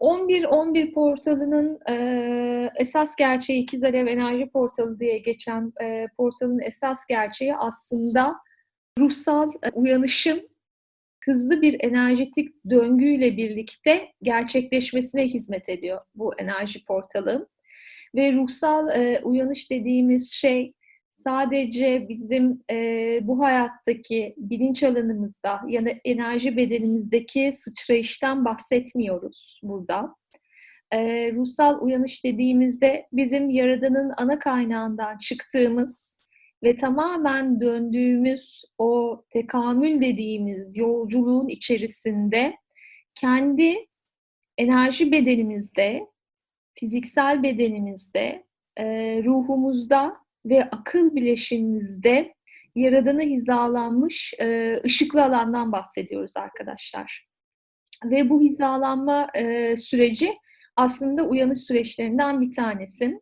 11-11 portalının e, esas gerçeği İkiz Alev Enerji Portalı diye geçen e, portalın esas gerçeği aslında ruhsal e, uyanışın hızlı bir enerjetik döngüyle birlikte gerçekleşmesine hizmet ediyor bu enerji portalı. Ve ruhsal e, uyanış dediğimiz şey sadece bizim e, bu hayattaki bilinç alanımızda ya da enerji bedenimizdeki sıçrayıştan bahsetmiyoruz burada. E, ruhsal uyanış dediğimizde bizim Yaradan'ın ana kaynağından çıktığımız ve tamamen döndüğümüz o tekamül dediğimiz yolculuğun içerisinde kendi enerji bedenimizde, fiziksel bedenimizde, ruhumuzda ve akıl bileşimimizde Yaradan'a hizalanmış e, ışıklı alandan bahsediyoruz arkadaşlar. Ve bu hizalanma e, süreci aslında uyanış süreçlerinden bir tanesi.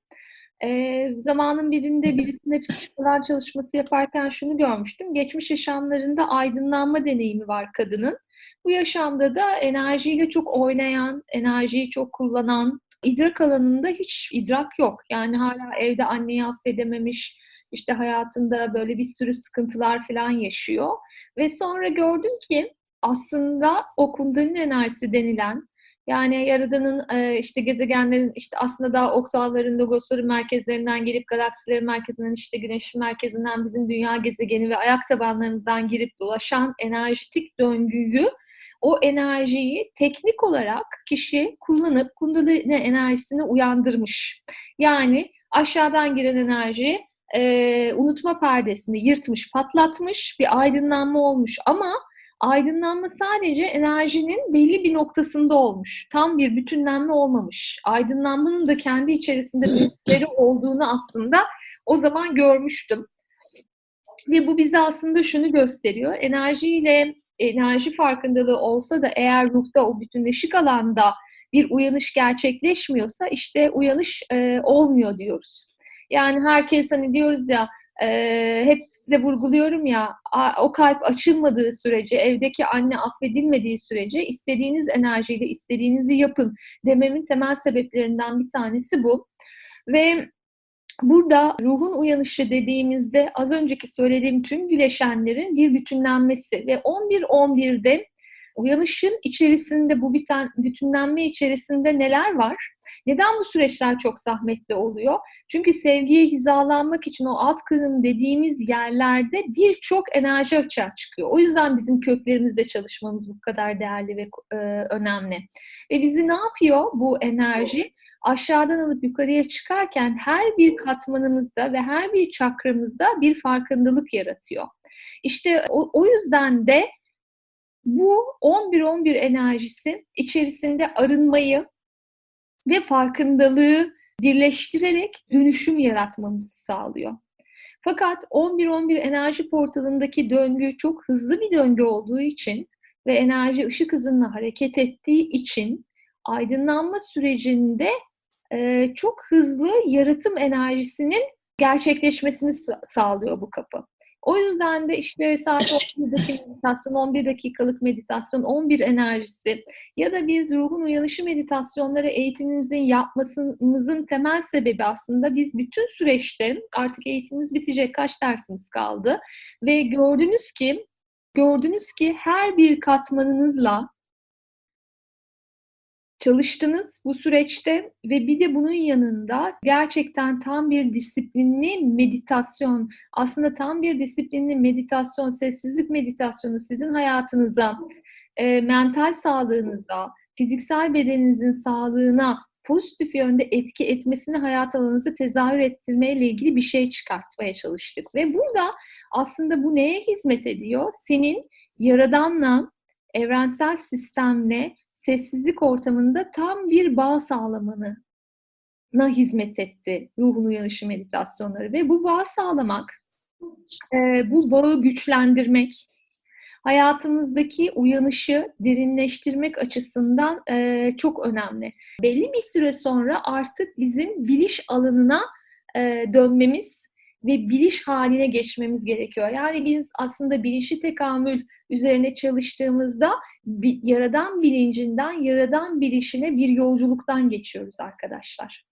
E, zamanın birinde birisinde psikoloji çalışması yaparken şunu görmüştüm. Geçmiş yaşamlarında aydınlanma deneyimi var kadının. Bu yaşamda da enerjiyle çok oynayan, enerjiyi çok kullanan, idrak alanında hiç idrak yok. Yani hala evde anneyi affedememiş, işte hayatında böyle bir sürü sıkıntılar falan yaşıyor. Ve sonra gördüm ki aslında o kundalini enerjisi denilen yani Yaradan'ın e, işte gezegenlerin işte aslında daha oktavların, logosların merkezlerinden gelip galaksilerin merkezinden işte güneşin merkezinden bizim dünya gezegeni ve ayak tabanlarımızdan girip dolaşan enerjitik döngüyü o enerjiyi teknik olarak kişi kullanıp kundalini enerjisini uyandırmış. Yani aşağıdan giren enerji e, unutma perdesini yırtmış, patlatmış, bir aydınlanma olmuş ama aydınlanma sadece enerjinin belli bir noktasında olmuş. Tam bir bütünlenme olmamış. Aydınlanmanın da kendi içerisinde büyükleri olduğunu aslında o zaman görmüştüm. Ve bu bize aslında şunu gösteriyor. Enerjiyle enerji farkındalığı olsa da eğer ruhta o bütünleşik alanda bir uyanış gerçekleşmiyorsa işte uyanış e, olmuyor diyoruz. Yani herkes hani diyoruz ya e, hep de vurguluyorum ya o kalp açılmadığı sürece evdeki anne affedilmediği sürece istediğiniz enerjiyle istediğinizi yapın dememin temel sebeplerinden bir tanesi bu. Ve Burada ruhun uyanışı dediğimizde az önceki söylediğim tüm bileşenlerin bir bütünlenmesi ve 11-11'de uyanışın içerisinde bu biten, bütünlenme içerisinde neler var? Neden bu süreçler çok zahmetli oluyor? Çünkü sevgiye hizalanmak için o alt kırım dediğimiz yerlerde birçok enerji açığa çıkıyor. O yüzden bizim köklerimizde çalışmamız bu kadar değerli ve e, önemli. Ve bizi ne yapıyor bu enerji? Aşağıdan alıp yukarıya çıkarken her bir katmanımızda ve her bir çakramızda bir farkındalık yaratıyor. İşte o, o yüzden de bu 11-11 enerjisi içerisinde arınmayı ve farkındalığı birleştirerek dönüşüm yaratmamızı sağlıyor. Fakat 11-11 enerji portalındaki döngü çok hızlı bir döngü olduğu için ve enerji ışık hızında hareket ettiği için aydınlanma sürecinde çok hızlı yaratım enerjisinin gerçekleşmesini sağlıyor bu kapı. O yüzden de işte saat 11'deki meditasyon, 11 dakikalık meditasyon, 11 enerjisi ya da biz ruhun uyanışı meditasyonları eğitimimizin yapmasımızın temel sebebi aslında biz bütün süreçte artık eğitimimiz bitecek kaç dersimiz kaldı ve gördünüz ki gördünüz ki her bir katmanınızla çalıştınız bu süreçte ve bir de bunun yanında gerçekten tam bir disiplinli meditasyon, aslında tam bir disiplinli meditasyon, sessizlik meditasyonu sizin hayatınıza, e, mental sağlığınıza, fiziksel bedeninizin sağlığına pozitif yönde etki etmesini hayat alanınızı tezahür ettirmeyle ilgili bir şey çıkartmaya çalıştık. Ve burada aslında bu neye hizmet ediyor? Senin yaradanla, evrensel sistemle sessizlik ortamında tam bir bağ sağlamanı na hizmet etti ruhun uyanışı meditasyonları ve bu bağ sağlamak, e, bu bağı güçlendirmek, hayatımızdaki uyanışı derinleştirmek açısından e, çok önemli. Belli bir süre sonra artık bizim biliş alanına e, dönmemiz ve biliş haline geçmemiz gerekiyor. Yani biz aslında bilinçli tekamül üzerine çalıştığımızda bir, yaradan bilincinden yaradan bilişine bir yolculuktan geçiyoruz arkadaşlar.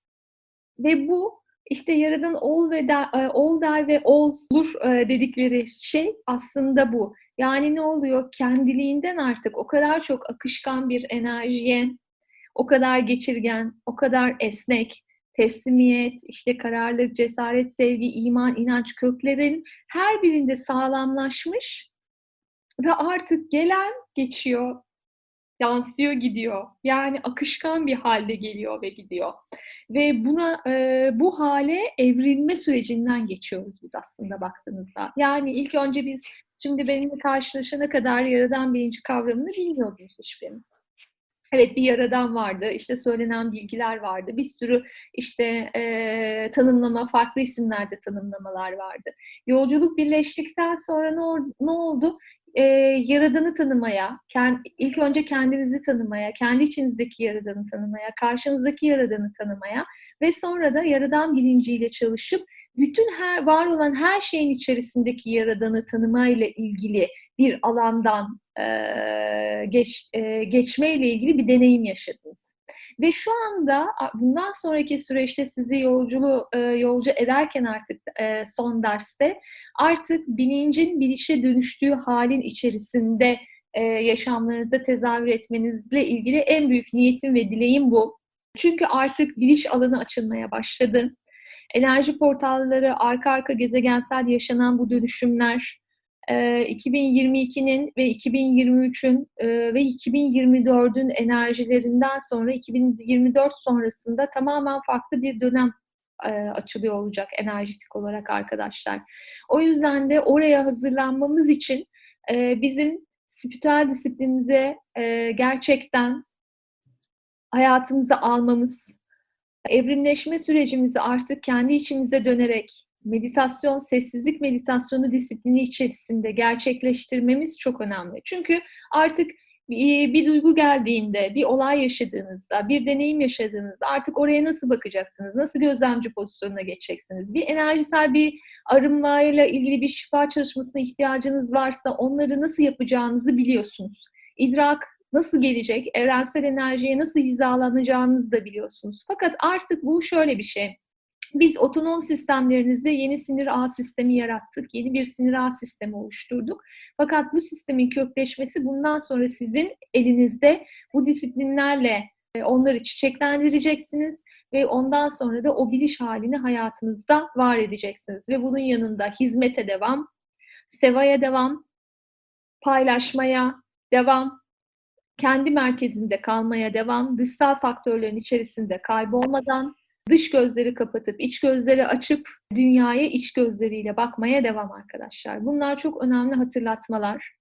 Ve bu işte yaradan ol ve der, e, ol der ve olur e, dedikleri şey aslında bu. Yani ne oluyor? Kendiliğinden artık o kadar çok akışkan bir enerjiye, o kadar geçirgen, o kadar esnek, teslimiyet, işte kararlılık, cesaret, sevgi, iman, inanç köklerin her birinde sağlamlaşmış ve artık gelen geçiyor, yansıyor gidiyor. Yani akışkan bir halde geliyor ve gidiyor. Ve buna e, bu hale evrilme sürecinden geçiyoruz biz aslında baktığınızda. Yani ilk önce biz şimdi benimle karşılaşana kadar yaradan bilinci kavramını bilmiyordunuz hiçbirimiz. Evet bir yaradan vardı, işte söylenen bilgiler vardı, bir sürü işte e, tanımlama, farklı isimlerde tanımlamalar vardı. Yolculuk birleştikten sonra ne, ne oldu? e, Yaradan'ı tanımaya, kend, ilk önce kendinizi tanımaya, kendi içinizdeki Yaradan'ı tanımaya, karşınızdaki Yaradan'ı tanımaya ve sonra da Yaradan bilinciyle çalışıp bütün her var olan her şeyin içerisindeki Yaradan'ı tanımayla ilgili bir alandan e, geç, e, geçmeyle ilgili bir deneyim yaşadınız. Ve şu anda bundan sonraki süreçte sizi yolculuğu e, yolcu ederken artık e, son derste artık bilincin bilişe dönüştüğü halin içerisinde e, yaşamlarınızda tezahür etmenizle ilgili en büyük niyetim ve dileğim bu. Çünkü artık biliş alanı açılmaya başladı. Enerji portalları, arka arka gezegensel yaşanan bu dönüşümler, 2022'nin ve 2023'ün ve 2024'ün enerjilerinden sonra 2024 sonrasında tamamen farklı bir dönem açılıyor olacak enerjitik olarak arkadaşlar. O yüzden de oraya hazırlanmamız için bizim spiritüel disiplinimize gerçekten hayatımıza almamız, evrimleşme sürecimizi artık kendi içimize dönerek meditasyon, sessizlik meditasyonu disiplini içerisinde gerçekleştirmemiz çok önemli. Çünkü artık bir, bir duygu geldiğinde, bir olay yaşadığınızda, bir deneyim yaşadığınızda artık oraya nasıl bakacaksınız? Nasıl gözlemci pozisyonuna geçeceksiniz? Bir enerjisel bir arınmayla ilgili bir şifa çalışmasına ihtiyacınız varsa onları nasıl yapacağınızı biliyorsunuz. İdrak nasıl gelecek, evrensel enerjiye nasıl hizalanacağınızı da biliyorsunuz. Fakat artık bu şöyle bir şey biz otonom sistemlerinizde yeni sinir ağ sistemi yarattık. Yeni bir sinir ağ sistemi oluşturduk. Fakat bu sistemin kökleşmesi bundan sonra sizin elinizde bu disiplinlerle e, onları çiçeklendireceksiniz ve ondan sonra da o biliş halini hayatınızda var edeceksiniz. Ve bunun yanında hizmete devam, sevaya devam, paylaşmaya devam, kendi merkezinde kalmaya devam, dışsal faktörlerin içerisinde kaybolmadan, Dış gözleri kapatıp iç gözleri açıp dünyaya iç gözleriyle bakmaya devam arkadaşlar. Bunlar çok önemli hatırlatmalar.